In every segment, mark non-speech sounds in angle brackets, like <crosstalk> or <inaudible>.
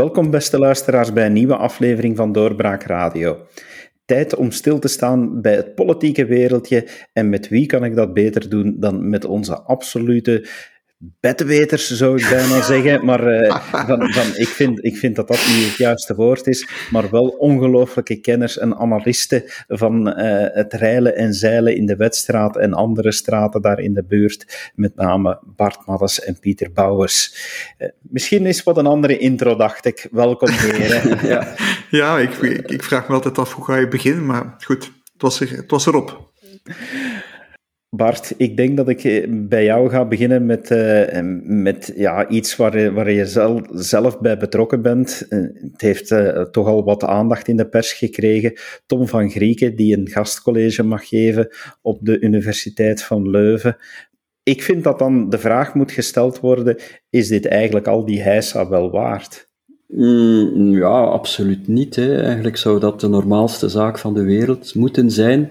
Welkom beste luisteraars bij een nieuwe aflevering van Doorbraak Radio. Tijd om stil te staan bij het politieke wereldje en met wie kan ik dat beter doen dan met onze absolute bedweters, zou ik bijna <laughs> zeggen. Maar uh, van, van, ik, vind, ik vind dat dat niet het juiste woord is. Maar wel ongelooflijke kenners en analisten van uh, het reilen en zeilen in de Wetstraat en andere straten daar in de buurt. Met name Bart Maddes en Pieter Bouwers. Uh, misschien is wat een andere intro, dacht ik. Welkom, heren. <laughs> ja, ja ik, ik, ik, vraag me altijd af hoe ga je beginnen. Maar goed, het was, er, het was erop. Bart, ik denk dat ik eh, bij jou ga beginnen met, uh, met ja, iets waar, waar je zelf, zelf bij betrokken bent. Het heeft toch al wat aandacht in de pers gekregen. Tom van Grieken, die een gastcollege mag geven op de Universiteit van Leuven. Ik vind dat dan de vraag moet gesteld worden: is dit eigenlijk al die heisa wel waard? Mm, ja, absoluut niet. Eigenlijk zou dat de normaalste zaak van de wereld moeten zijn.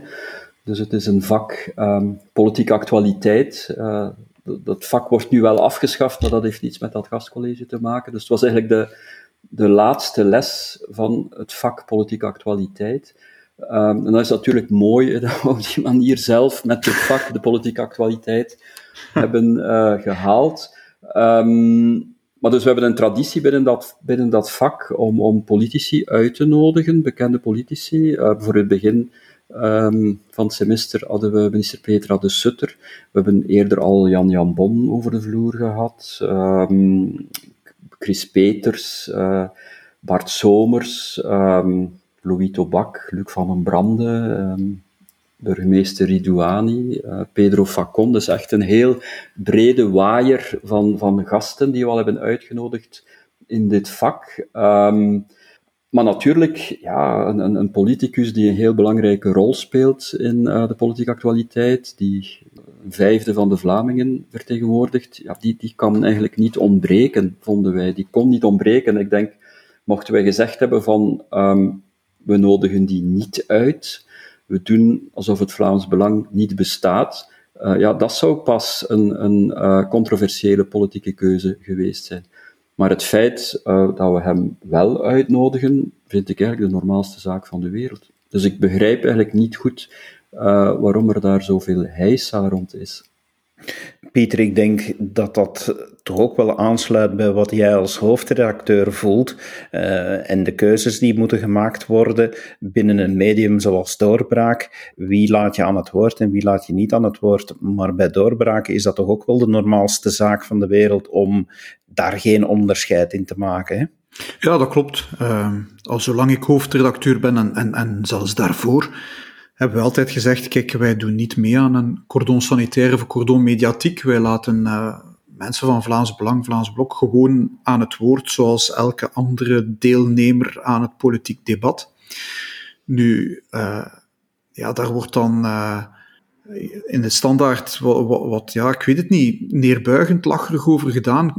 Dus het is een vak um, politieke actualiteit. Uh, dat vak wordt nu wel afgeschaft, maar dat heeft niets met dat gastcollege te maken. Dus het was eigenlijk de, de laatste les van het vak politieke actualiteit. Um, en dat is natuurlijk mooi <laughs> dat we op die manier zelf met het vak de politieke actualiteit <laughs> hebben uh, gehaald. Um, maar dus we hebben een traditie binnen dat, binnen dat vak om, om politici uit te nodigen, bekende politici. Uh, voor het begin Um, van het semester hadden we minister Petra de Sutter. We hebben eerder al Jan Jan Bon over de vloer gehad. Um, Chris Peters, uh, Bart Somers, um, Louis Tobak, Luc van den Brande, burgemeester Ridouani, uh, Pedro Facon. Dus echt een heel brede waaier van, van gasten die we al hebben uitgenodigd in dit vak. Maar natuurlijk, ja, een, een, politicus die een heel belangrijke rol speelt in uh, de politieke actualiteit, die een vijfde van de Vlamingen vertegenwoordigt, ja, die, die kan eigenlijk niet ontbreken, vonden wij. Die kon niet ontbreken. Ik denk, mochten wij gezegd hebben van, um, we nodigen die niet uit, we doen alsof het Vlaams Belang niet bestaat, uh, ja, dat zou pas een, een uh, controversiële politieke keuze geweest zijn. Maar het feit uh, dat we hem wel uitnodigen, vind ik eigenlijk de normaalste zaak van de wereld. Dus ik begrijp eigenlijk niet goed uh, waarom er daar zoveel heisa rond is. Pieter, ik denk dat dat toch ook wel aansluit bij wat jij als hoofdredacteur voelt uh, en de keuzes die moeten gemaakt worden binnen een medium zoals Doorbraak. Wie laat je aan het woord en wie laat je niet aan het woord? Maar bij Doorbraak is dat toch ook wel de normaalste zaak van de wereld om daar geen onderscheid in te maken. Hè? Ja, dat klopt. Uh, al zolang ik hoofdredacteur ben en, en, en zelfs daarvoor, hebben we altijd gezegd, kijk, wij doen niet mee aan een cordon sanitaire of cordon mediatiek. Wij laten uh, mensen van Vlaams Belang, Vlaams Blok gewoon aan het woord, zoals elke andere deelnemer aan het politiek debat. Nu, uh, ja, daar wordt dan uh, in de standaard wat, ja, ik weet het niet, neerbuigend, lacherig over gedaan.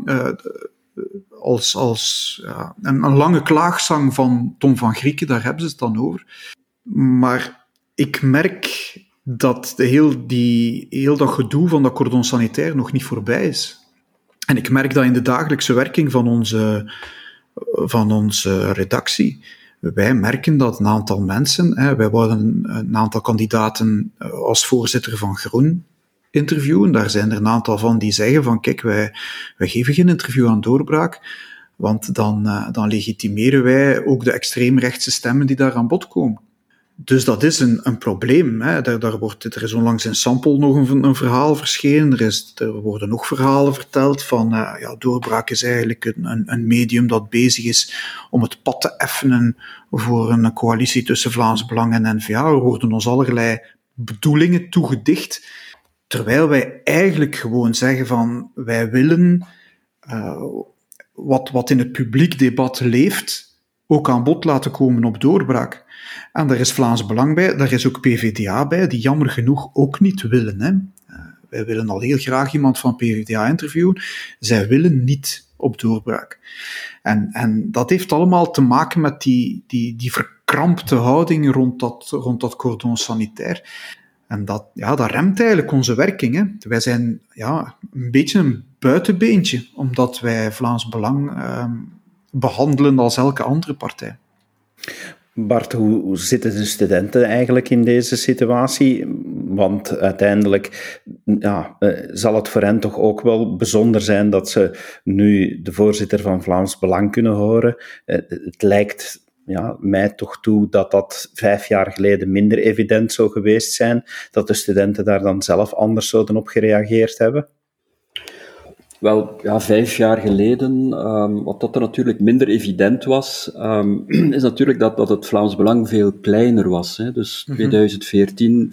als als ja, een, een lange klaagzang van Tom van Grieken, daar hebben ze het dan over. Maar ik merk dat de heel, die, heel dat gedoe van dat cordon sanitair nog niet voorbij is. En ik merk dat in de dagelijkse werking van onze, van onze redactie. Wij merken dat een aantal mensen, hè, wij worden een aantal kandidaten eh, als voorzitter van Groen interviewen. Daar zijn er een aantal van die zeggen van kijk, wij, geven geen interview aan doorbraak, want dan, uh, dan legitimeren wij ook de extreemrechtse stemmen die daar aan bod komen. Dus dat is een, een probleem. Hè. Daar, daar wordt, er is onlangs in Sample nog een, een verhaal verschenen. Er, is, er worden nog verhalen verteld van uh, ja, doorbraak is eigenlijk een, een, een, medium dat bezig is om het pad te effenen voor een coalitie tussen Vlaams Belang en N-VA. Er worden ons allerlei bedoelingen toegedicht, terwijl wij eigenlijk gewoon zeggen van wij willen uh, wat, wat in het publiek debat leeft, ook aan bod laten komen op doorbraak. En daar is Vlaams Belang bij, daar is ook PVDA bij, die jammer genoeg ook niet willen. Hè. Uh, wij willen al heel graag iemand van PVDA interviewen. Zij willen niet op doorbraak. En, en dat heeft allemaal te maken met die, die, die verkrampte houding rond dat, rond dat cordon sanitair. En dat, ja, dat remt eigenlijk onze werking. Hè. Wij zijn ja, een beetje een buitenbeentje, omdat wij Vlaams Belang. Um, behandelen als elke andere partij. Bart, hoe, zitten de studenten eigenlijk in deze situatie? Want uiteindelijk ja, eh, zal het voor hen toch ook wel bijzonder zijn dat ze nu de voorzitter van Vlaams Belang kunnen horen. Eh, het lijkt ja, mij toch toe dat dat vijf jaar geleden minder evident zou geweest zijn, dat de studenten daar dan zelf anders zouden op gereageerd hebben. Wel, ja, vijf jaar geleden, um, wat dat er natuurlijk minder evident was, um, <clears throat> is natuurlijk dat, dat het Vlaams Belang veel kleiner was. Hè. Dus mm 2014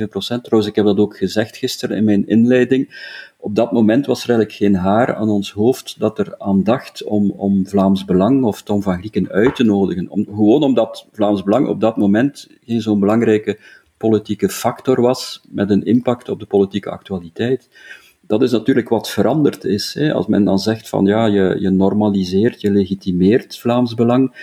5,7 procent. Trouwens, ik heb dat ook gezegd gisteren in mijn inleiding. Op dat moment was er eigenlijk geen haar aan ons hoofd dat er aan dacht om, om Vlaams Belang of Tom van Grieken uit te nodigen. Om, gewoon omdat Vlaams Belang op dat moment geen zo'n belangrijke politieke factor was met een impact op de politieke actualiteit dat is natuurlijk wat veranderd is. Hè. Als men dan zegt van ja, je, je normaliseert, je legitimeert Vlaams Belang.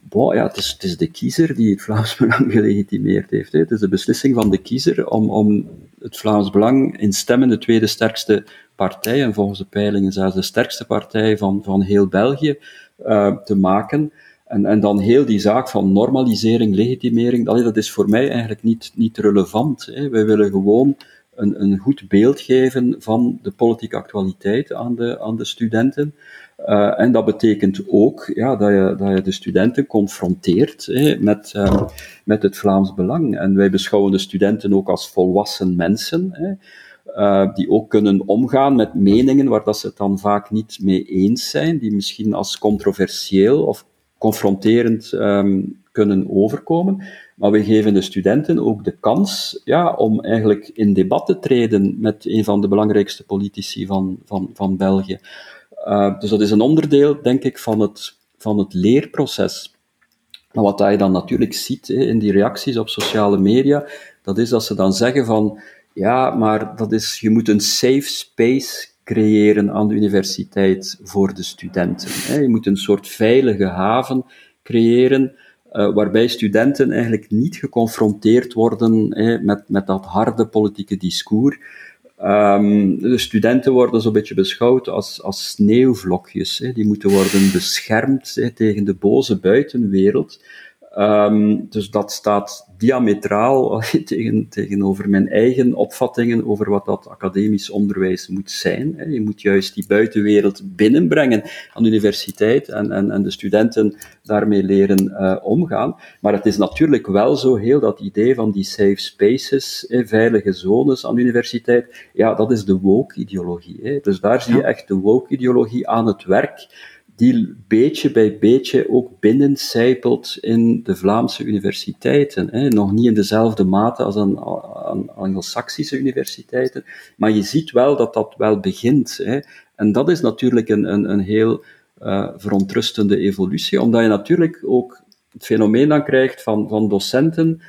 Bon, ja, het, is, de kiezer die het Vlaams <laughs> Belang gelegitimeerd heeft. Hè. Het is de beslissing van de kiezer om, om het Vlaams Belang in stemmen de tweede sterkste partij, en volgens de peilingen zelfs de sterkste partij van, van heel België, uh, te maken. En, en dan heel die zaak van normalisering, legitimering, dat, dat is voor mij eigenlijk niet, niet relevant. Hè. Wij willen gewoon een, een goed beeld geven van de politieke actualiteit aan de, aan de studenten. Uh, en dat betekent ook ja, dat, je, dat je de studenten confronteert met, uh, met het Vlaams Belang. En wij beschouwen de studenten ook als volwassen mensen, uh, die ook kunnen omgaan met meningen waar dat ze het dan vaak niet mee eens zijn, die misschien als controversieel of confronterend um, kunnen overkomen. Maar we geven de studenten ook de kans ja, om eigenlijk in debat te treden met een van de belangrijkste politici van, van, van België. Uh, dus dat is een onderdeel, denk ik, van het, van het leerproces. Maar wat je dan natuurlijk ziet hè, in die reacties op sociale media, dat is dat ze dan zeggen van, ja, maar dat is, je moet een safe space creëren aan de universiteit voor de studenten. Hè. Je moet een soort veilige haven creëren uh, waarbij studenten eigenlijk niet geconfronteerd worden met, met dat harde politieke discours. Um, de studenten worden zo'n beetje beschouwd als, als sneeuwvlokjes. Die moeten worden beschermd tegen de boze buitenwereld. Um, dus dat staat diametraal <laughs> tegen, tegenover mijn eigen opvattingen over wat dat academisch onderwijs moet zijn. Je moet juist die buitenwereld binnenbrengen aan de universiteit en, en, en de studenten daarmee leren uh, omgaan. Maar het is natuurlijk wel zo heel dat idee van die safe spaces, veilige zones aan de universiteit, ja, dat is de woke-ideologie. Dus daar zie je echt de woke-ideologie aan het werk die beetje bij beetje ook binnencijpelt in de Vlaamse universiteiten. Hè. Nog niet in dezelfde mate als aan, aan Anglo-Saxische universiteiten, maar je ziet wel dat dat wel begint. Hè. En dat is natuurlijk een, een, een heel uh, verontrustende evolutie, omdat je natuurlijk ook het fenomeen dan krijgt van, van docenten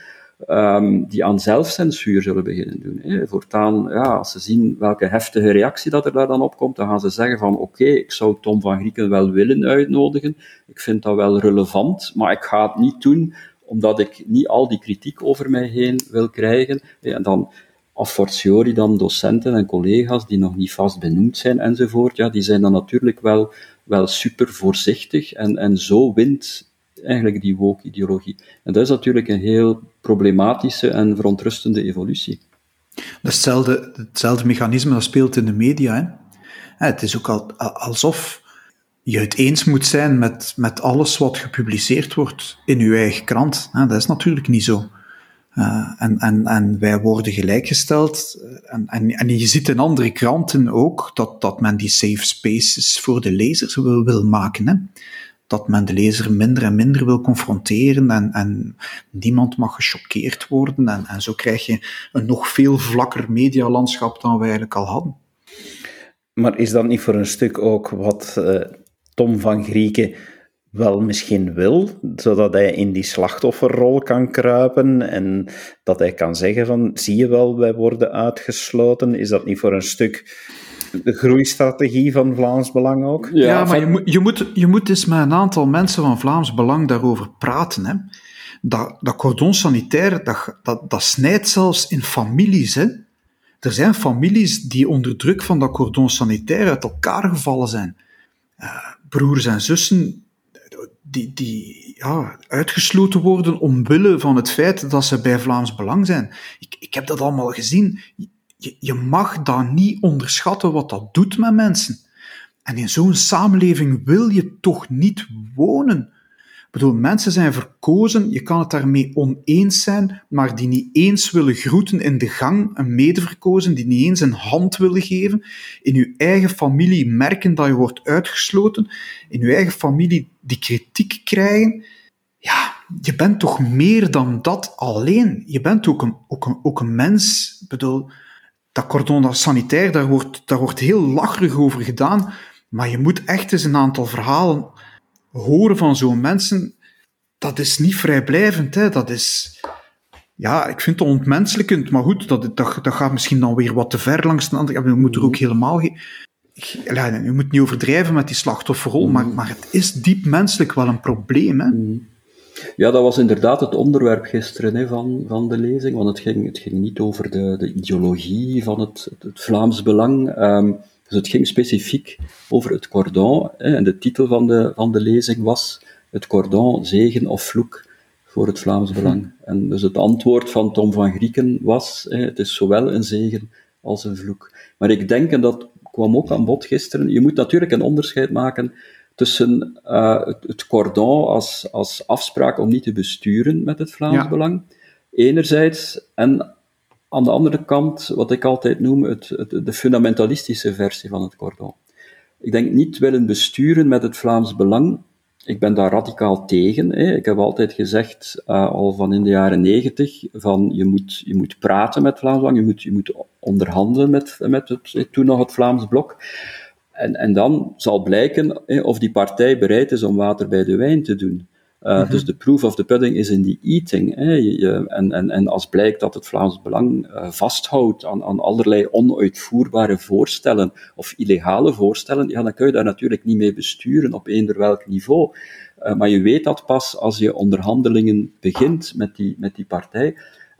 um, die aan zelfcensuur zullen beginnen doen. Hè. Voortaan, ja, als ze zien welke heftige reactie dat er daar dan op komt, dan gaan ze zeggen van oké, ik zou Tom van Grieken wel willen uitnodigen, ik vind dat wel relevant, maar ik ga het niet doen omdat ik niet al die kritiek over mij heen wil krijgen. En dan a fortiori dan docenten en collega's die nog niet vast benoemd zijn enzovoort, ja, die zijn dan natuurlijk wel, wel super voorzichtig en, en zo wint eigenlijk die woke-ideologie. En dat is natuurlijk een heel problematische en verontrustende evolutie. Hetzelfde, hetzelfde mechanisme speelt in de media. Hè? Het is ook al, alsof je het eens moet zijn met, met alles wat gepubliceerd wordt in uw eigen krant. Dat is natuurlijk niet zo. Uh, en, en, en wij worden gelijkgesteld. En, en, en je ziet in andere kranten ook dat, dat men die safe spaces voor de lezers wil, wil maken. Hè? Dat men de lezer minder en minder wil confronteren en, en niemand mag gechoqueerd worden. En, en zo krijg je een nog veel vlakker medialandschap dan we eigenlijk al hadden. Maar is dat niet voor een stuk ook wat uh, Tom van Grieken wel misschien wil, zodat hij in die slachtofferrol kan kruipen en dat hij kan zeggen van, zie je wel, wij worden uitgesloten. Is dat niet voor een stuk de groeistrategie van Vlaams Belang ook. Ja, maar je, moet, je, moet, je moet eens met een aantal mensen van Vlaams Belang daarover praten. Hè. Dat, dat cordon sanitair, dat, dat, dat snijdt zelfs in families. Hè. Er zijn families die onder druk van dat cordon sanitair uit elkaar gevallen zijn. Uh, broers en zussen die, die ja, uitgesloten worden omwille van het feit dat ze bij Vlaams Belang zijn. Ik, ik heb dat allemaal gezien. Je, mag dat niet onderschatten wat dat doet met mensen. En in zo'n samenleving wil je toch niet wonen. Ik bedoel, mensen zijn verkozen, je kan het daarmee oneens zijn, maar die niet eens willen groeten in de gang, een medeverkozen, die niet eens een hand willen geven, in je eigen familie merken dat je wordt uitgesloten, in je eigen familie die kritiek krijgen. Ja, je bent toch meer dan dat alleen. Je bent ook een, ook een, ook een mens. Ik bedoel, dat cordon sanitair, daar wordt, daar wordt heel lacherig over gedaan, maar je moet echt eens een aantal verhalen horen van zo'n mensen, dat is niet vrijblijvend. Hè? Dat is, ja, ik vind het ontmenselijkend, maar goed, dat, dat, dat gaat misschien dan weer wat te ver langs de andere kant. Je moet er ook helemaal geen. Ja, je moet niet overdrijven met die slachtofferrol, maar, maar het is diep menselijk wel een probleem. Hè? Ja, dat was inderdaad het onderwerp gisteren hè, van, van de lezing, want het ging, het ging niet over de, de ideologie van het, het Vlaams Belang. Um, dus het ging specifiek over het cordon. Hè, en de titel van de, van de lezing was Het cordon, zegen of vloek voor het Vlaams Belang. En dus het antwoord van Tom van Grieken was: hè, het is zowel een zegen als een vloek. Maar ik denk, en dat kwam ook aan bod gisteren, je moet natuurlijk een onderscheid maken tussen uh, het, het, cordon als, als afspraak om niet te besturen met het Vlaams Belang, enerzijds, en aan de andere kant, wat ik altijd noem, het, het, de fundamentalistische versie van het cordon. Ik denk niet willen besturen met het Vlaams Belang. Ik ben daar radicaal tegen. Hè. Ik heb altijd gezegd, uh, al van in de jaren negentig, van je moet, je moet praten met Vlaams Belang, je moet, je moet onderhandelen met, met het, toen nog het Vlaams Blok. En, en dan zal blijken hè, of die partij bereid is om water bij de wijn te doen. Uh, mm Dus de proof of the pudding is in the eating. Hè. Je, en, en, en als blijkt dat het Vlaams Belang uh, vasthoudt aan, aan allerlei onuitvoerbare voorstellen of illegale voorstellen, ja, dan kun je daar natuurlijk niet mee besturen op eender welk niveau. Uh, maar je weet dat pas als je onderhandelingen begint met die, met die partij.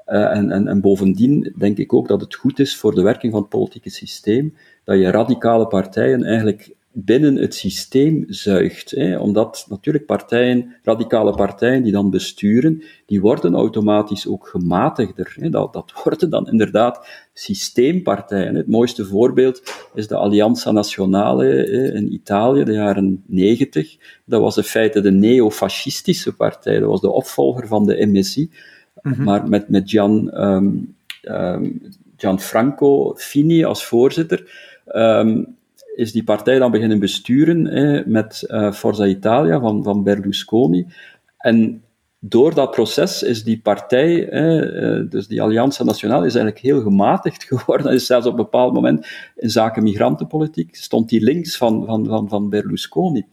en, en, en bovendien denk ik ook dat het goed is voor de werking van het politieke systeem dat je radicale partijen eigenlijk binnen het systeem zuigt. Hè? Omdat natuurlijk partijen, radicale partijen die dan besturen, die worden automatisch ook gematigder. Hè? Dat, dat <laughs> worden dan inderdaad systeempartijen. Het mooiste voorbeeld is de Allianza Nazionale in Italië, de jaren 90. Dat was in feite de neofascistische partij, dat was de opvolger van de MSI, mhm. maar met, met Gian, um, um, Gianfranco Fini als voorzitter. Um, is die partij dan beginnen besturen met uh, Forza Italia van, van Berlusconi. En door dat proces is die partij, eh, dus die Allianza Nationale, is eigenlijk heel gematigd <laughs> geworden. Is zelfs op een bepaald moment in zaken migrantenpolitiek stond die links van, van, van, van Berlusconi.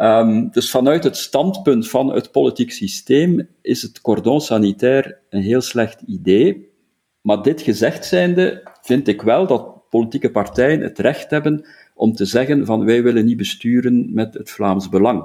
Um, dus vanuit het standpunt van het politiek systeem is het cordon sanitair een heel slecht idee. Maar dit gezegd zijnde, vind ik wel dat politieke partijen het recht hebben om te zeggen van wij willen niet besturen met het Vlaams Belang.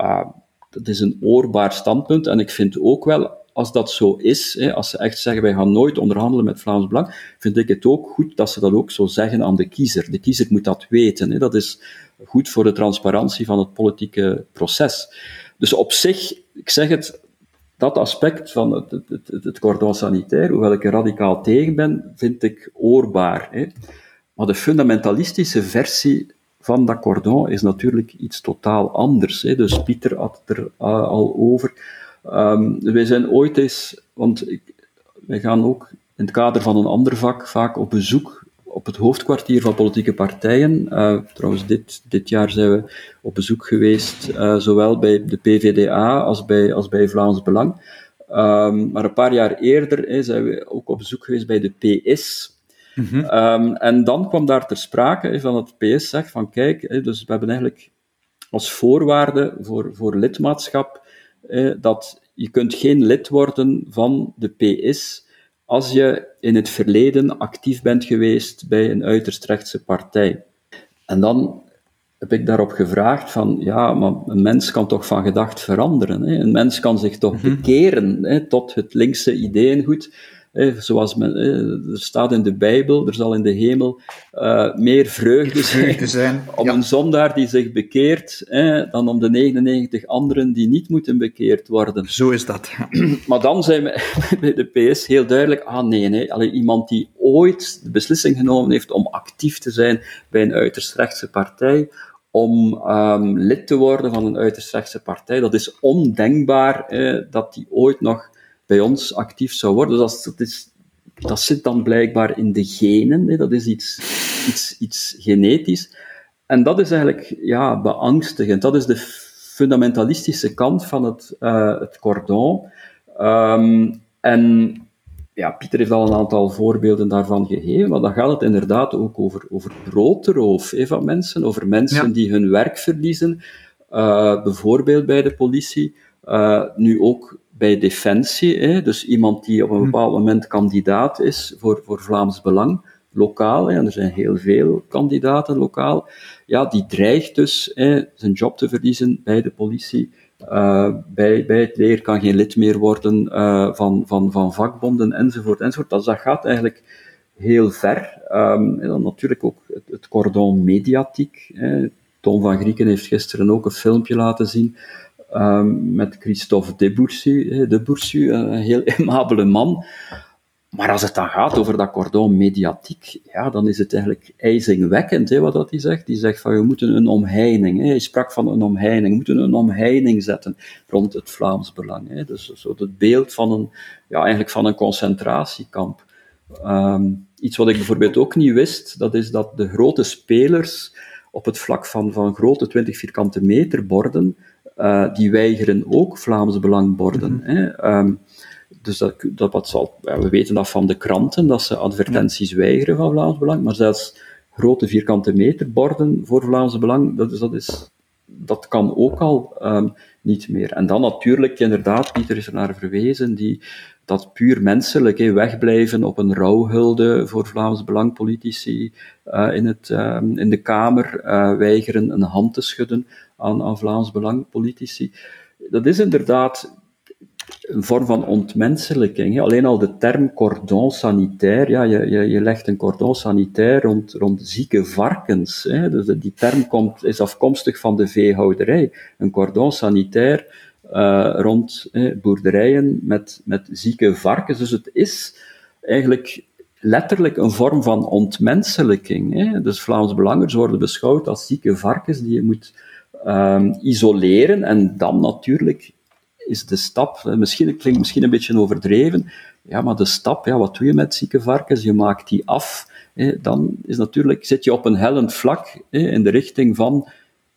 Uh, dat is een oorbaar standpunt en ik vind ook wel, als dat zo is, hè, als ze echt zeggen wij gaan nooit onderhandelen met Vlaams Belang, vind ik het ook goed dat ze dat ook zo zeggen aan de kiezer. De kiezer moet dat weten. Hè. Dat is goed voor de transparantie van het politieke proces. Dus op zich, ik zeg het, dat aspect van het, het, het, het cordon sanitair, hoewel ik er radicaal tegen ben, vind ik oorbaar. Hè. Maar de fundamentalistische versie van dat cordon is natuurlijk iets totaal anders. Hè. Dus Pieter had het er uh, al over. Um, wij zijn ooit eens, want ik, wij gaan ook in het kader van een ander vak vaak op bezoek op het hoofdkwartier van politieke partijen. Uh, trouwens, dit, dit jaar zijn we op bezoek geweest, uh, zowel bij de PVDA als bij, als bij Vlaams Belang. Um, maar een paar jaar eerder hè, zijn we ook op bezoek geweest bij de PS, Mhm. Ehm, en dan kwam daar ter sprake van het PS zegt van kijk, dus we hebben eigenlijk als voorwaarde voor, voor lidmaatschap dat je kunt geen lid worden van de PS als je in het verleden actief bent geweest bij een uiterst rechtse partij. En dan heb ik daarop gevraagd van, ja, maar een mens kan toch van gedacht veranderen. Hè? Een mens kan zich toch mhm. bekeren hè, tot het linkse zoals men, er staat in de Bijbel, er zal in de hemel uh, meer vreugde zijn, zijn. om een zondaar die zich bekeert, dan om de 99 anderen die niet moeten bekeerd worden. Zo is dat. <clears throat> maar dan zijn we <laughs> bij de PS heel duidelijk, ah nee, nee, Allee, iemand die ooit de beslissing genomen heeft om actief te zijn bij een uiterst rechtse partij, om um, lid te worden van een uiterst rechtse partij. Dat is ondenkbaar dat die ooit nog bij ons actief zou worden. Dus dat, is, dat zit dan blijkbaar in de genen, dat is iets, iets, iets genetisch. En dat is eigenlijk ja, beangstigend. Dat is de fundamentalistische kant van het, uh, het cordon. Um, en ja, Pieter heeft al een aantal voorbeelden daarvan gegeven, maar dan gaat het inderdaad ook over, over broodroof van mensen, over mensen die hun werk verliezen, uh, bijvoorbeeld bij de politie, uh, nu ook bij Defensie, hè, dus iemand die op een hm. bepaald moment kandidaat is voor, voor Vlaams Belang, lokaal, hè, en er zijn heel veel kandidaten lokaal, ja, die dreigt dus hè, zijn job te verliezen bij de politie. Uh, bij, bij het leer kan geen lid meer worden uh, van, van, van vakbonden, enzovoort, enzovoort. Dat, dat gaat eigenlijk heel ver. Um, en dan natuurlijk ook het, het cordon mediatiek. Hè. Tom van Grieken heeft gisteren ook een filmpje laten zien um, met Christophe Debussy, Debussy, een heel <laughs> aimabele man. Maar als het dan gaat over dat cordon mediatiek, ja, dan is het eigenlijk ijzingwekkend hè, wat dat hij zegt. Die zegt van, we moeten een omheining, hè. hij sprak van een omheining, we moeten een omheining zetten rond het Vlaams Belang. Hè. Dus zo het beeld van een, ja, eigenlijk van een concentratiekamp. Um, iets wat ik bijvoorbeeld ook niet wist, dat is dat de grote spelers op het vlak van, van grote 20 vierkante meter borden, uh, die weigeren ook Vlaams Belang borden. Mm hè. Um, dus dat, dat wat zal, ja, we weten dat van de kranten, dat ze advertenties weigeren van Vlaams Belang, maar zelfs grote vierkante meter borden voor Vlaams Belang, dat, is, dat, is, dat kan ook al um, niet meer. En dan natuurlijk, inderdaad, Pieter is er naar verwezen, die, dat puur menselijk, he, wegblijven op een rouwhulde voor Vlaams Belangpolitici uh, in, het, uh, in de Kamer, uh, weigeren een hand te schudden aan, aan Vlaams Belangpolitici. Dat is inderdaad een vorm van ontmenselijking. Alleen al de term cordon sanitair, ja, je, je, je legt een cordon sanitair rond, rond zieke varkens. Hè. Dus die term komt, is afkomstig van de veehouderij. Een cordon sanitair uh, rond boerderijen met, met zieke varkens. Dus het is eigenlijk letterlijk een vorm van ontmenselijking. Hè. Dus Vlaams Belangers worden beschouwd als zieke varkens die je moet um, isoleren en dan natuurlijk is de stap, misschien, het klinkt misschien een beetje overdreven, ja, maar de stap, ja, wat doe je met zieke varkens? Je maakt die af. Dan is natuurlijk, zit je op een hellend vlak in de richting van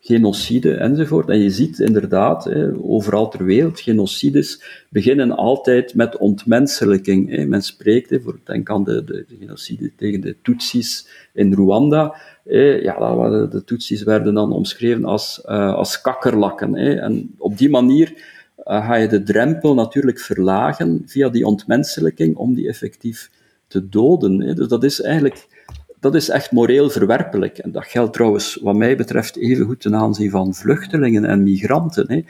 genocide enzovoort. En je ziet inderdaad, overal ter wereld, genocides beginnen altijd met ontmenselijking. Men spreekt, voor, denk aan de, de, de, genocide tegen de Tutsis in Rwanda. Ja, de Tutsis werden dan omschreven als, uh, als kakkerlakken. En op die manier uh, ga je de drempel natuurlijk verlagen via die ontmenselijking om die effectief te doden. Dus dat is eigenlijk, dat is echt moreel verwerpelijk. En dat geldt trouwens, wat mij betreft, evengoed ten aanzien van vluchtelingen en migranten. Hè.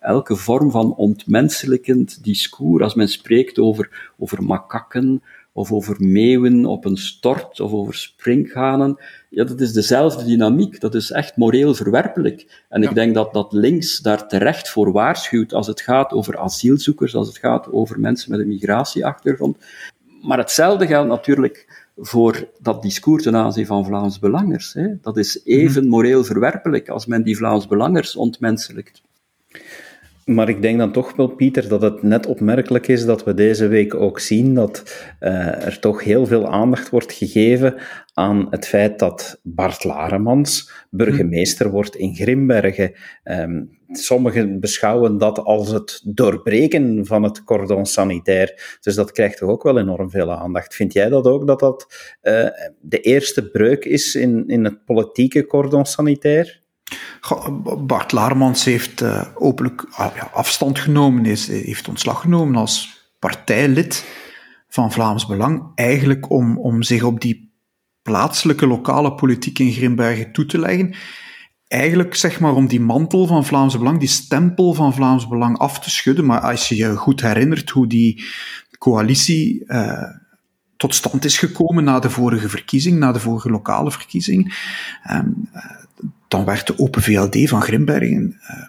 Elke vorm van ontmenselijkend discours, als men spreekt over, over makakken, of over meeuwen op een stort, of over springhanen. Ja, dat is dezelfde dynamiek. Dat is echt moreel verwerpelijk. En ik denk dat, dat links daar terecht voor waarschuwt als het gaat over asielzoekers, als het gaat over mensen met een migratieachtergrond. Maar hetzelfde geldt natuurlijk voor dat discours ten aanzien van Vlaams Belangers. Hè. Dat is even mhm. moreel verwerpelijk als men die Vlaams Belangers ontmenselijkt. Maar ik denk dan toch wel, Pieter, dat het net opmerkelijk is dat we deze week ook zien dat uh, er toch heel veel aandacht wordt gegeven aan het feit dat Bart Laremans burgemeester wordt in Grimbergen. Um, sommigen beschouwen dat als het doorbreken van het cordon sanitair. Dus dat krijgt toch ook wel enorm veel aandacht. Vind jij dat ook, dat dat uh, de eerste breuk is in, in het politieke cordon sanitair? Bart Laarmans heeft uh, openlijk ah, ja, afstand genomen, is, heeft ontslag genomen als partijlid van Vlaams Belang, eigenlijk om, om zich op die plaatselijke lokale politiek in Grimbergen toe te leggen. Eigenlijk zeg maar om die mantel van Vlaams Belang, die stempel van Vlaams Belang af te schudden. Maar als je je goed herinnert hoe die coalitie uh, tot stand is gekomen na de vorige verkiezing, na de vorige lokale verkiezing. Um, dan werd de Open VLD van Grimbergen uh,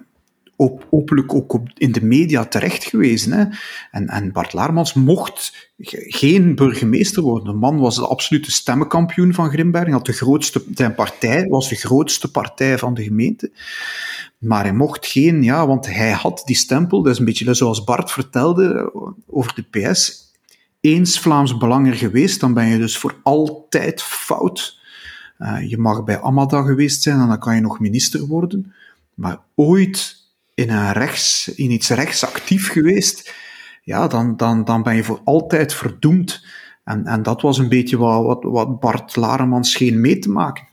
op, openlijk ook op, in de media terecht gewezen. Hè. En, en Bart Laarmans mocht geen burgemeester worden. De man was de absolute stemmenkampioen van Grimbergen. Had de grootste, zijn partij was de grootste partij van de gemeente. Maar hij mocht geen, ja, want hij had die stempel. Dat is een beetje zoals Bart vertelde over de PS. Eens Vlaams Belanger geweest, dan ben je dus voor altijd fout. Uh, je mag bij Amada geweest zijn en dan kan je nog minister worden. Maar ooit in, een rechts, in iets rechts actief geweest, ja, dan, dan, dan ben je voor altijd verdoemd. En, en dat was een beetje wat, wat, Bart Laremans scheen mee te maken.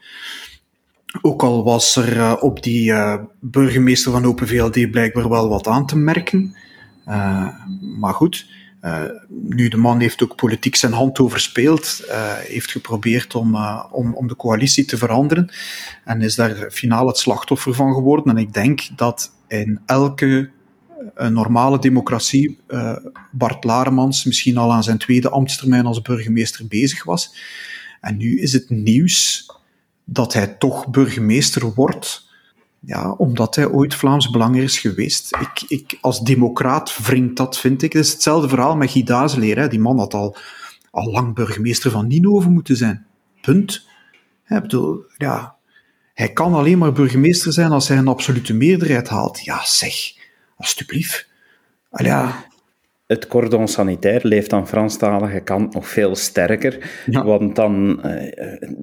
Ook al was er uh, op die uh, burgemeester van Open VLD blijkbaar wel wat aan te merken. Uh, maar goed, nu de man heeft ook politiek zijn hand overspeeld, heeft geprobeerd om, om, om de coalitie te veranderen en is daar finaal het slachtoffer van geworden. En ik denk dat in elke normale democratie Bart Laremans misschien al aan zijn tweede ambtstermijn als burgemeester bezig was. En nu is het nieuws dat hij toch burgemeester wordt, ja, omdat hij ooit Vlaams Belanger is geweest. Ik, ik, als democraat wringt dat, vind ik. Het is hetzelfde verhaal met Guy. Die man had al, al lang burgemeester van Ninove moeten zijn. Punt. Ik bedoel, ja, hij kan alleen maar burgemeester zijn als hij een absolute meerderheid haalt. Ja, zeg, alstublieft. Al ja, het cordon sanitair leeft aan Franstalige kant nog veel sterker. Want dan, uh,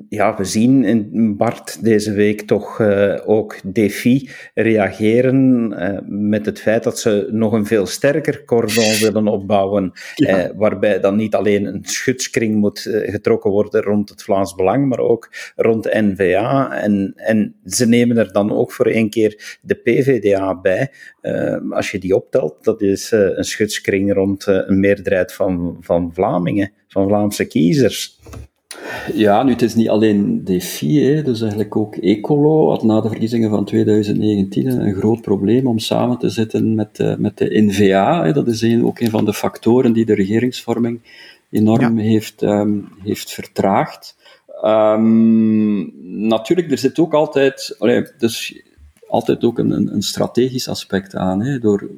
ja, we zien in Bart deze week toch uh, ook Defi reageren uh, met het feit dat ze nog een veel sterker cordon <laughs> willen opbouwen. Ja. waarbij dan niet alleen een schutskring moet getrokken worden rond het Vlaams Belang, maar ook rond de NVA. En, en ze nemen er dan ook voor één keer de PVDA bij. als je die optelt, dat is een schutskring rond eh, een meerderheid van, van Vlamingen, van Vlaamse kiezers. Ja, nu het is niet alleen DEFI, hè, dus eigenlijk ook Ecolo had na de verkiezingen van 2019 een groot probleem om samen te zitten met, uh, met de NVA. Hè. Dat is een, ook een van de factoren die de regeringsvorming enorm heeft, um, heeft vertraagd. Um, natuurlijk, er zit ook altijd, allee, dus altijd ook een, een strategisch aspect aan. Hè, door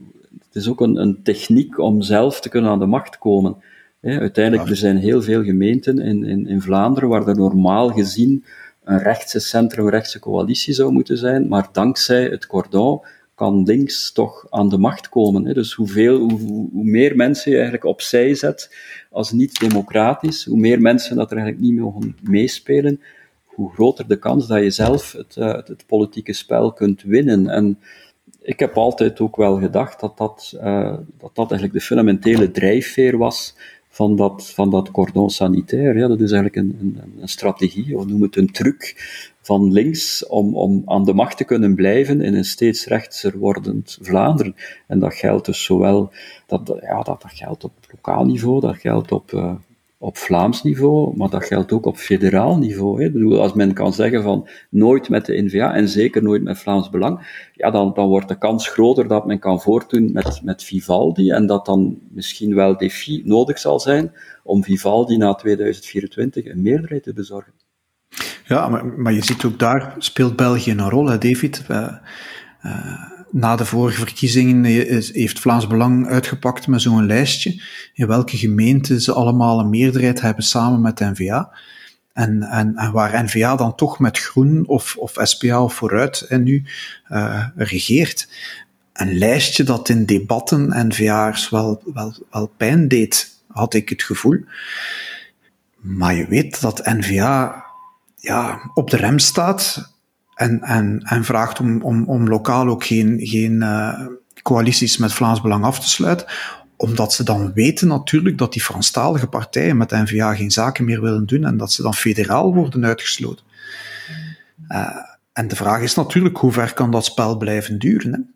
is ook een, een techniek om zelf te kunnen aan de macht komen. uiteindelijk, er zijn heel veel gemeenten in, in, in Vlaanderen waar er normaal gezien een rechtse centrum-rechtse coalitie zou moeten zijn, maar dankzij het cordon kan links toch aan de macht komen. Dus hoeveel, hoe, hoe, meer mensen je eigenlijk opzij zet als niet-democratisch, hoe meer mensen dat er eigenlijk niet mogen meespelen, hoe groter de kans dat je zelf het, uh, het politieke spel kunt winnen. En ik heb altijd ook wel gedacht dat dat, uh, dat, dat eigenlijk de fundamentele drijfveer was van dat, van dat cordon sanitair. Ja, dat is eigenlijk een, een, een strategie, we noemen het een truc van links om, om aan de macht te kunnen blijven in een steeds rechtser wordend Vlaanderen. En dat geldt dus zowel, dat, ja, dat, dat geldt op lokaal niveau, dat geldt op, uh, op Vlaams niveau, maar dat geldt ook op federaal niveau. Hè. bedoel, als men kan zeggen van nooit met de NVA en zeker nooit met Vlaams Belang, ja, dan, dan wordt de kans groter dat men kan voortdoen met, met Vivaldi en dat dan misschien wel Defi nodig zal zijn om Vivaldi na 2024 een meerderheid te bezorgen. Ja, maar, maar je ziet ook daar speelt België een rol, hè, David. Uh, na de vorige verkiezingen heeft Vlaams Belang uitgepakt met zo'n lijstje in welke gemeenten ze allemaal een meerderheid hebben samen met N-VA. En, en, en waar N-VA dan toch met Groen of, of SPA of Vooruit en nu uh, regeert. Een lijstje dat in debatten N-VA'ers wel, wel, wel pijn deed, had ik het gevoel. Maar je weet dat N-VA ja, op de rem staat en, en, en vraagt om, om, om lokaal ook geen, geen uh, coalities met Vlaams Belang af te sluiten, omdat ze dan weten natuurlijk dat die Franstalige partijen met de N-VA geen zaken meer willen doen en dat ze dan federaal worden uitgesloten. Uh, en de vraag is natuurlijk, hoe ver kan dat spel blijven duren?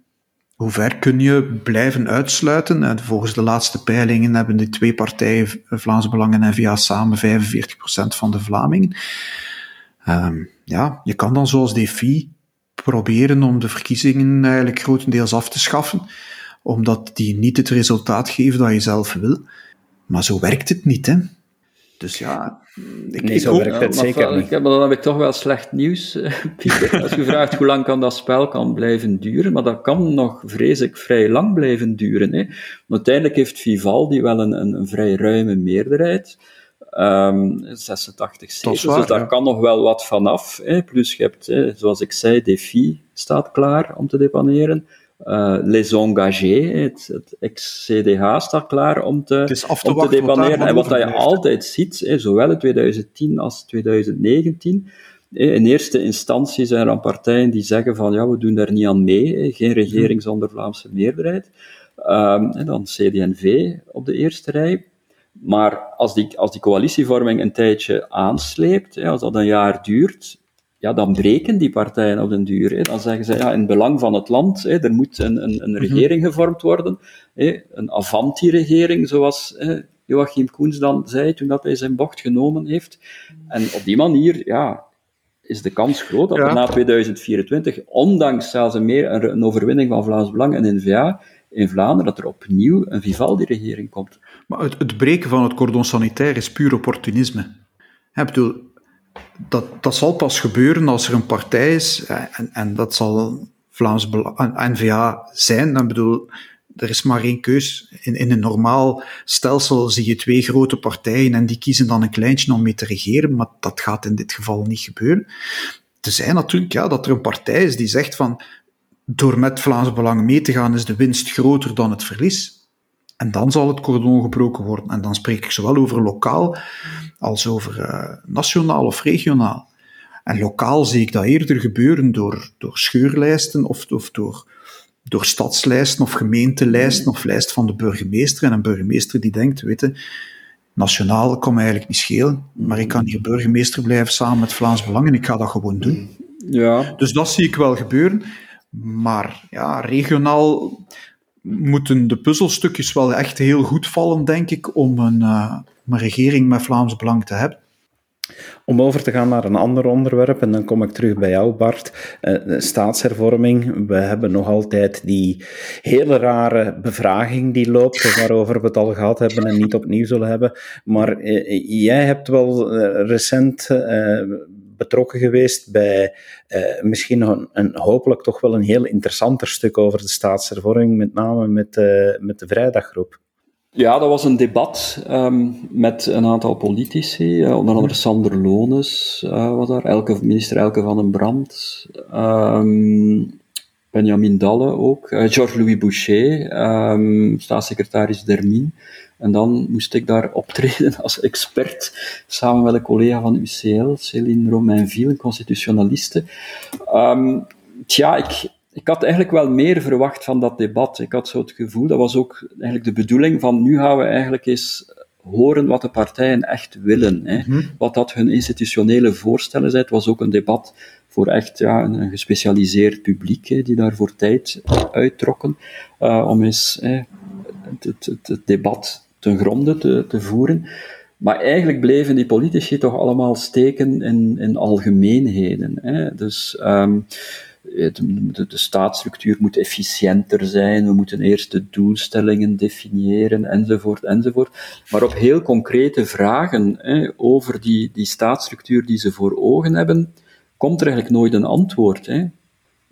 Hoe ver kun je blijven uitsluiten? En volgens de laatste peilingen hebben die twee partijen, Vlaams Belang en N-VA, samen 45% van de Vlamingen. Um, ja, je kan dan zoals DFI proberen om de verkiezingen eigenlijk grotendeels af te schaffen, omdat die niet het resultaat geven dat je zelf wil. Maar zo werkt het niet, hè. Dus ja, ik, nee, zo werkt het zeker niet. Maar dan heb ik toch wel slecht nieuws, <laughs> Pieter. Als je vraagt hoe lang kan dat spel kan blijven duren, maar dat kan nog, vrees ik, vrij lang blijven duren. Hè. uiteindelijk heeft Vivaldi wel een, een, een vrij ruime meerderheid. Um, 86 zetels, dus daar kan nog wel wat vanaf. Hè. Plus je hebt, hè, zoals ik zei, Defi staat klaar om te deponeren. Uh, Les Engagés, het, het ex-CDH, staat klaar om te, om te deponeren. En wat dat je altijd ziet, hè, zowel in 2010 als 2019, in eerste instantie zijn er dan partijen die zeggen van ja, we doen daar niet aan mee, geen regering mhm. zonder Vlaamse meerderheid. Um, en dan CD&V op de eerste rij. Maar als die, als die coalitievorming een tijdje aansleept, als dat een jaar duurt, ja, dan breken die partijen op den duur. Hè. Dan zeggen ze, ja, in belang van het land, hè, er moet een, een, een mhm. regering gevormd worden, hè, een Avanti-regering, zoals hè, Joachim Koens dan zei toen dat hij zijn bocht genomen heeft. En op die manier, ja, is de kans groot dat er na 2024, ondanks zelfs een, meer, een overwinning van Vlaams Belang en N-VA, in Vlaanderen, dat er opnieuw een Vivaldi-regering komt. Maar het, het, breken van het cordon sanitair is puur opportunisme. Ik bedoel, dat, dat zal pas gebeuren als er een partij is, en, en dat zal Vlaams N-VA zijn. Ik bedoel, er is maar één keus. In, in een normaal stelsel zie je twee grote partijen en die kiezen dan een kleintje om mee te regeren, maar dat gaat in dit geval niet gebeuren. Er zijn natuurlijk ja, dat er een partij is die zegt van door met Vlaams Belang mee te gaan is de winst groter dan het verlies. En dan zal het cordon gebroken worden. En dan spreek ik zowel over lokaal als over uh, nationaal of regionaal. En lokaal zie ik dat eerder gebeuren door, door scheurlijsten of, of door, door stadslijsten of gemeentelijsten of lijst van de burgemeester. En een burgemeester die denkt, weet je, nationaal kan me eigenlijk niet schelen, maar ik kan hier burgemeester blijven samen met Vlaams Belang en ik ga dat gewoon doen. Ja. Dus dat zie ik wel gebeuren. Maar ja, regionaal moeten de puzzelstukjes wel echt heel goed vallen, denk ik, om een, uh, een regering met Vlaams Belang te hebben. Om over te gaan naar een ander onderwerp, en dan kom ik terug bij jou, Bart. Uh, staatshervorming. We hebben nog altijd die hele rare bevraging die loopt, waarover we het al gehad hebben en niet opnieuw zullen hebben. Maar uh, jij hebt wel recent betrokken geweest bij uh, misschien nog een, een, hopelijk toch wel een heel interessanter stuk over de staatshervorming, met name met, uh, met de Vrijdaggroep. Ja, dat was een debat um, met een aantal politici, uh, onder andere Sander Lones was daar, Elke, minister Elke van den Brand, um, Benjamin Dalle ook, Georges-Louis Boucher, um, staatssecretaris Dermin. En dan moest ik daar <laughs> optreden als expert, samen met een collega van UCL, Céline Romainville, een constitutionaliste. Um, tja, ik, ik had eigenlijk wel meer verwacht van dat debat. Ik had zo het gevoel, dat was ook eigenlijk de bedoeling van nu gaan we eigenlijk eens horen wat de partijen echt willen. Hè. Mhm. Wat dat hun institutionele voorstellen zijn. Het was ook een debat voor echt ja, een, gespecialiseerd publiek, hè, die daar voor tijd uittrokken, uh, om eens hè, het, het, het, debat ten gronde te, te voeren. Maar eigenlijk bleven die politici toch allemaal steken in, in algemeenheden. Hè. Dus um, de, de, staatsstructuur moet efficiënter zijn, we moeten eerst de doelstellingen definiëren, enzovoort, enzovoort. Maar op heel concrete vragen hè, over die, die staatsstructuur die ze voor ogen hebben, komt er eigenlijk nooit een antwoord. Hè.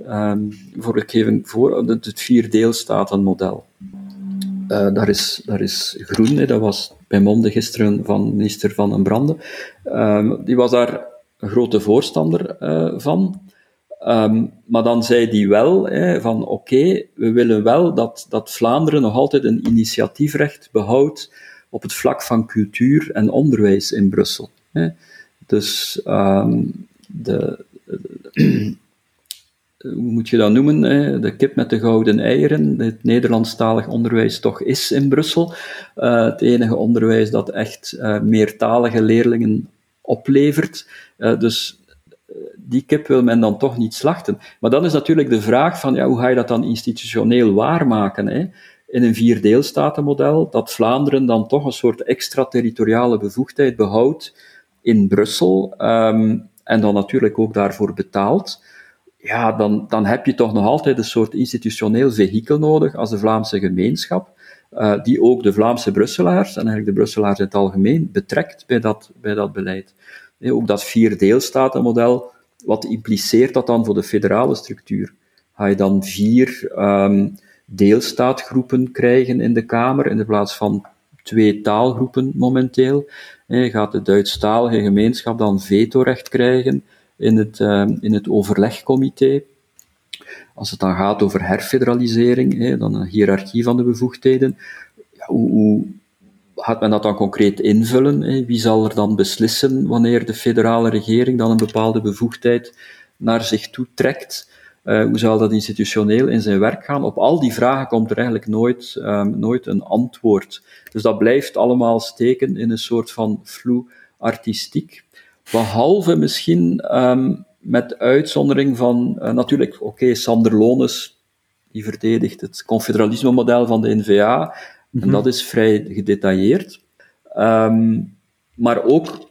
Um, voor, ik geef een voor, het vierdeelstatenmodel. Uh, daar, is, daar is Groen, hè, dat was bij Monde gisteren van minister Van den Brande. Uh, die was daar een grote voorstander uh, van. Um, maar dan zei die wel hè, van oké, we willen wel dat, dat Vlaanderen nog altijd een initiatiefrecht behoudt op het vlak van cultuur en onderwijs in Brussel. Hè. Dus de, de hoe moet je dat noemen, de kip met de gouden eieren. Het Nederlandstalig onderwijs toch is in Brussel. Uh, het enige onderwijs dat echt uh, meertalige leerlingen oplevert. Dus die kip wil men dan toch niet slachten. Maar dan is natuurlijk de vraag van, ja, hoe ga je dat dan institutioneel waarmaken? Hè? In een vierdeelstatenmodel, dat Vlaanderen dan toch een soort extraterritoriale bevoegdheid behoudt in Brussel, um, en dan natuurlijk ook daarvoor betaalt ja, dan, dan heb je toch nog altijd een soort institutioneel vehikel nodig als de Vlaamse gemeenschap. uh, die ook de Vlaamse Brusselaars, en eigenlijk de Brusselaars in het algemeen, betrekt bij dat, bij dat beleid. ook dat vier deelstatenmodel, wat impliceert dat dan voor de federale structuur? Ga je dan vier um, deelstaatgroepen krijgen in de Kamer in de plaats van twee taalgroepen momenteel? Je gaat de Duitsstalige gemeenschap dan vetorecht krijgen in het, uh, in het overlegcomité. Als het dan gaat over herfederalisering, dan een hiërarchie van de bevoegdheden, ja, hoe, hoe, gaat men dat dan concreet invullen? Wie zal er dan beslissen wanneer de federale regering dan een bepaalde bevoegdheid naar zich toe trekt? Uh, hoe zal dat institutioneel in zijn werk gaan? Op al die vragen komt er eigenlijk nooit, um, nooit een antwoord. Dus dat blijft allemaal steken in een soort van vloe artistiek. Behalve misschien um, met uitzondering van, uh, natuurlijk, oké, okay, Sander Lones, die verdedigt het confederalisme-model van de NVA, mm -hmm. en mhm. dat is vrij gedetailleerd. Um, maar ook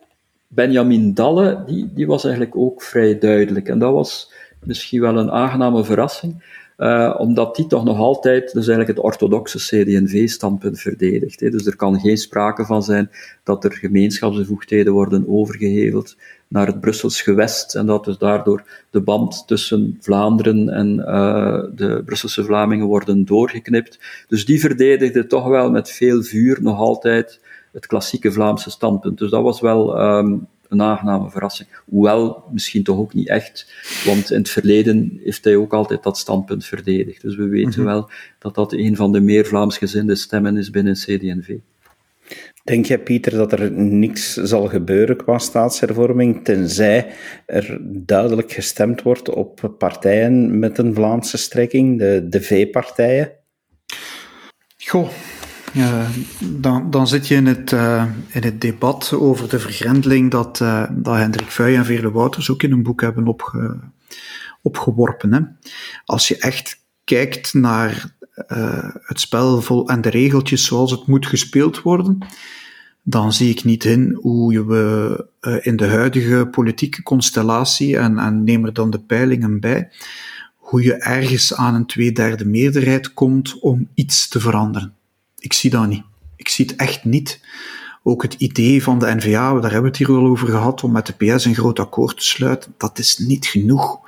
Benjamin Dalle, die, die was eigenlijk ook vrij duidelijk. En dat was misschien wel een aangename verrassing, uh, omdat die toch nog altijd dus eigenlijk het orthodoxe CD&V-standpunt verdedigt. Hè. Dus er kan geen sprake van zijn dat er gemeenschapsbevoegdheden worden overgeheveld naar het Brussels gewest en dat dus daardoor de band tussen Vlaanderen en uh, de Brusselse Vlamingen worden doorgeknipt. Dus die verdedigde toch wel met veel vuur nog altijd het klassieke Vlaamse standpunt. Dus dat was wel um, een aangename verrassing. Hoewel, misschien toch ook niet echt, want in het verleden heeft hij ook altijd dat standpunt verdedigd. Dus we weten mm -hmm. wel dat dat een van de meer Vlaamsgezinde stemmen is binnen CD&V. Denk jij, Pieter, dat er niks zal gebeuren qua staatshervorming, tenzij er duidelijk gestemd wordt op partijen met een Vlaamse strekking, de, de V-partijen? Goh, uh, dan, dan zit je in het, uh, in het debat over de vergrendeling dat, uh, dat Hendrik Vuij en Veerle Wouters ook in een boek hebben opge, opgeworpen. Hè. Als je echt kijkt naar het spel vol en de regeltjes zoals het moet gespeeld worden, dan zie ik niet in hoe we in de huidige politieke constellatie, en, en neem er dan de peilingen bij, hoe je ergens aan een tweederde meerderheid komt om iets te veranderen. Ik zie dat niet. Ik zie het echt niet. Ook het idee van de NVA, daar hebben we het hier wel over gehad, om met de PS een groot akkoord te sluiten, dat is niet genoeg.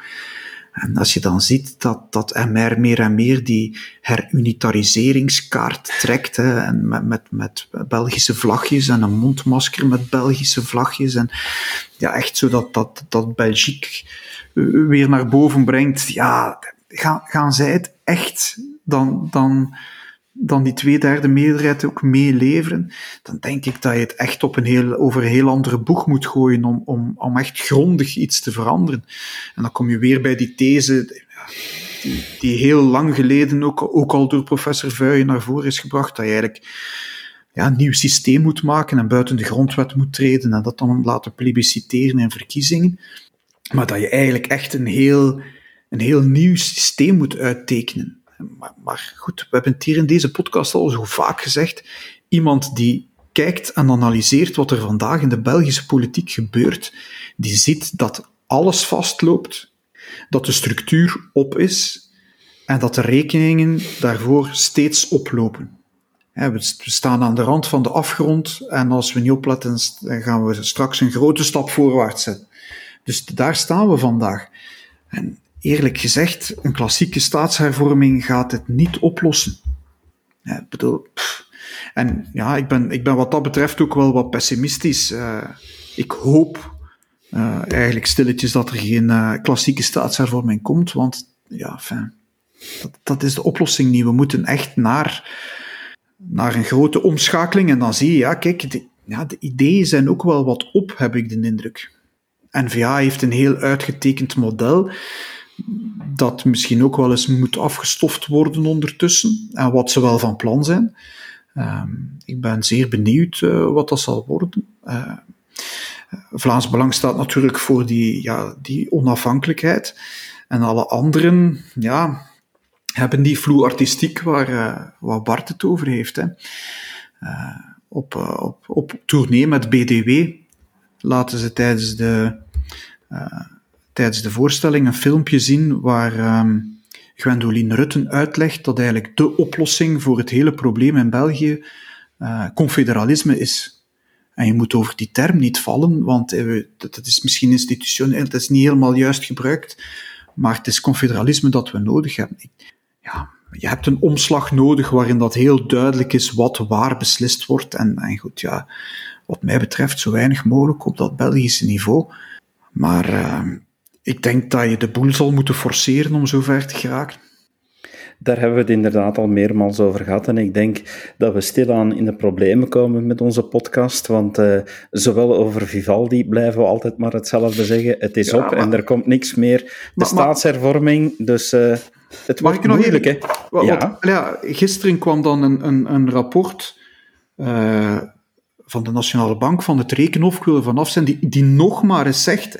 En als je dan ziet dat, dat MR meer en meer die herunitariseringskaart trekt, hè, en met, met, met Belgische vlagjes en een mondmasker met Belgische vlagjes, en ja, echt zo dat, dat, dat Belgique weer naar boven brengt, ja, gaan, gaan zij het echt dan, dan dan die twee derde meerderheid ook meeleveren, dan denk ik dat je het echt op een heel, over een heel andere boeg moet gooien om, om, om echt grondig iets te veranderen. En dan kom je weer bij die these, die, die heel lang geleden ook, ook al door professor Vuijen naar voren is gebracht, dat je eigenlijk ja, een nieuw systeem moet maken en buiten de grondwet moet treden en dat dan laten plebisciteren in verkiezingen. Maar dat je eigenlijk echt een heel, een heel nieuw systeem moet uittekenen. Maar, maar goed, we hebben het hier in deze podcast al zo vaak gezegd. Iemand die kijkt en analyseert wat er vandaag in de Belgische politiek gebeurt, die ziet dat alles vastloopt, dat de structuur op is en dat de rekeningen daarvoor steeds oplopen. We staan aan de rand van de afgrond en als we niet opletten, gaan we straks een grote stap voorwaarts zetten. Dus daar staan we vandaag. En eerlijk gezegd, een klassieke staatshervorming gaat het niet oplossen. Ja, ik bedoel, en ja, ik ben, ik ben wat dat betreft ook wel wat pessimistisch. Uh, ik hoop uh, eigenlijk stilletjes dat er geen uh, klassieke staatshervorming komt, want ja, dat, dat is de oplossing niet. We moeten echt naar, naar een grote omschakeling en dan zie je, ja, kijk, de, ja, de ideeën zijn ook wel wat op, heb ik de indruk. NVA heeft een heel uitgetekend model dat misschien ook wel eens moet afgestoft worden ondertussen en wat ze wel van plan zijn. Uh, ik ben zeer benieuwd uh, wat dat zal worden. Uh, Vlaams Belang staat natuurlijk voor die, ja, die onafhankelijkheid. En alle anderen ja, hebben die vloe artistiek waar, uh, waar Bart het over heeft. Hè. op, op, op tournee met BDW laten ze tijdens de tijdens de voorstelling een filmpje zien waar um, Gwendoline Rutten uitlegt dat eigenlijk de oplossing voor het hele probleem in België uh, confederalisme is. En je moet over die term niet vallen, want uh, dat is misschien institutioneel, het is niet helemaal juist gebruikt, maar het is confederalisme dat we nodig hebben. Ja, je hebt een omslag nodig waarin dat heel duidelijk is wat waar beslist wordt. En, en goed, ja, wat mij betreft zo weinig mogelijk op dat Belgische niveau. Maar uh, ik denk dat je de boel zal moeten forceren om zo ver te geraken. Daar hebben we het inderdaad al meermaals over gehad. En ik denk dat we stilaan in de problemen komen met onze podcast. Want uh, zowel over Vivaldi blijven we altijd maar hetzelfde zeggen. Het is op en er komt niks meer. De maar, staatshervorming, dus uh, het wordt moeilijk, hè? Ja. Gisteren kwam dan een, een, een rapport... Uh, van de Nationale Bank, van het Rekenhof, ik wil er vanaf zijn, die, die nog maar eens zegt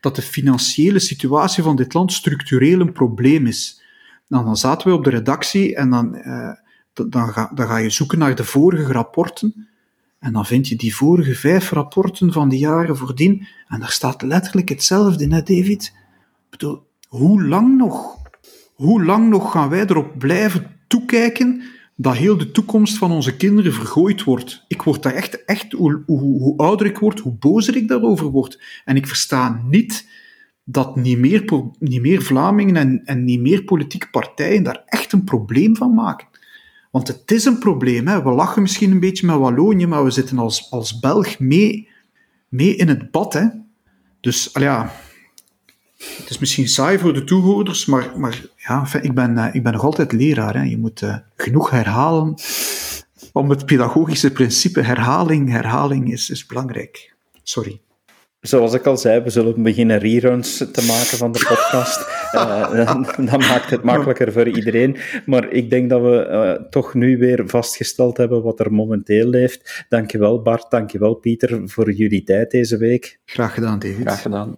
dat de financiële situatie van dit land structureel een probleem is. Nou, dan zaten we op de redactie en dan, eh, dan, ga, dan ga je zoeken naar de vorige rapporten. En dan vind je die vorige vijf rapporten van de jaren voordien. En daar staat letterlijk hetzelfde in, David? Ik bedoel, hoe lang nog? Hoe lang nog gaan wij erop blijven toekijken dat heel de toekomst van onze kinderen vergooid wordt. Ik word daar echt, echt hoe, ouder ik word, hoe bozer ik daarover word. En ik versta niet dat niet meer, niet meer Vlamingen en, en niet meer politieke partijen daar echt een probleem van maken. Want het is een probleem. Hè. We lachen misschien een beetje met Wallonië, maar we zitten als, als Belg mee, mee in het bad. Hè. Dus ja, het is misschien saai voor de toehoorders, maar, maar ja, ik, ben, uh, ik ben nog altijd leraar. Hè. Je moet uh, genoeg herhalen om het pedagogische principe herhaling, herhaling is, is belangrijk. Sorry. Zoals ik al zei, we zullen beginnen reruns te maken van de podcast. <laughs> uh, dat maakt het makkelijker voor iedereen. Maar ik denk dat we uh, toch nu weer vastgesteld hebben wat er momenteel leeft. Dankjewel Bart, dankjewel Pieter voor jullie tijd deze week. Graag gedaan, David. Graag gedaan.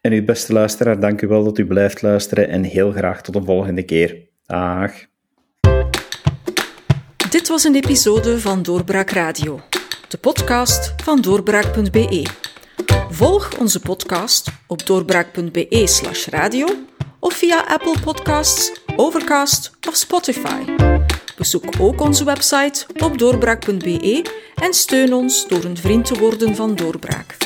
En uw beste luisteraar, dank u wel dat u blijft luisteren en heel graag tot een volgende keer. Dag. Dit was een episode van Doorbraak Radio, de podcast van doorbraak.be. Volg onze podcast op doorbraak.be/slash radio of via Apple Podcasts, Overcast of Spotify. Bezoek ook onze website op doorbraak.be en steun ons door een vriend te worden van Doorbraak.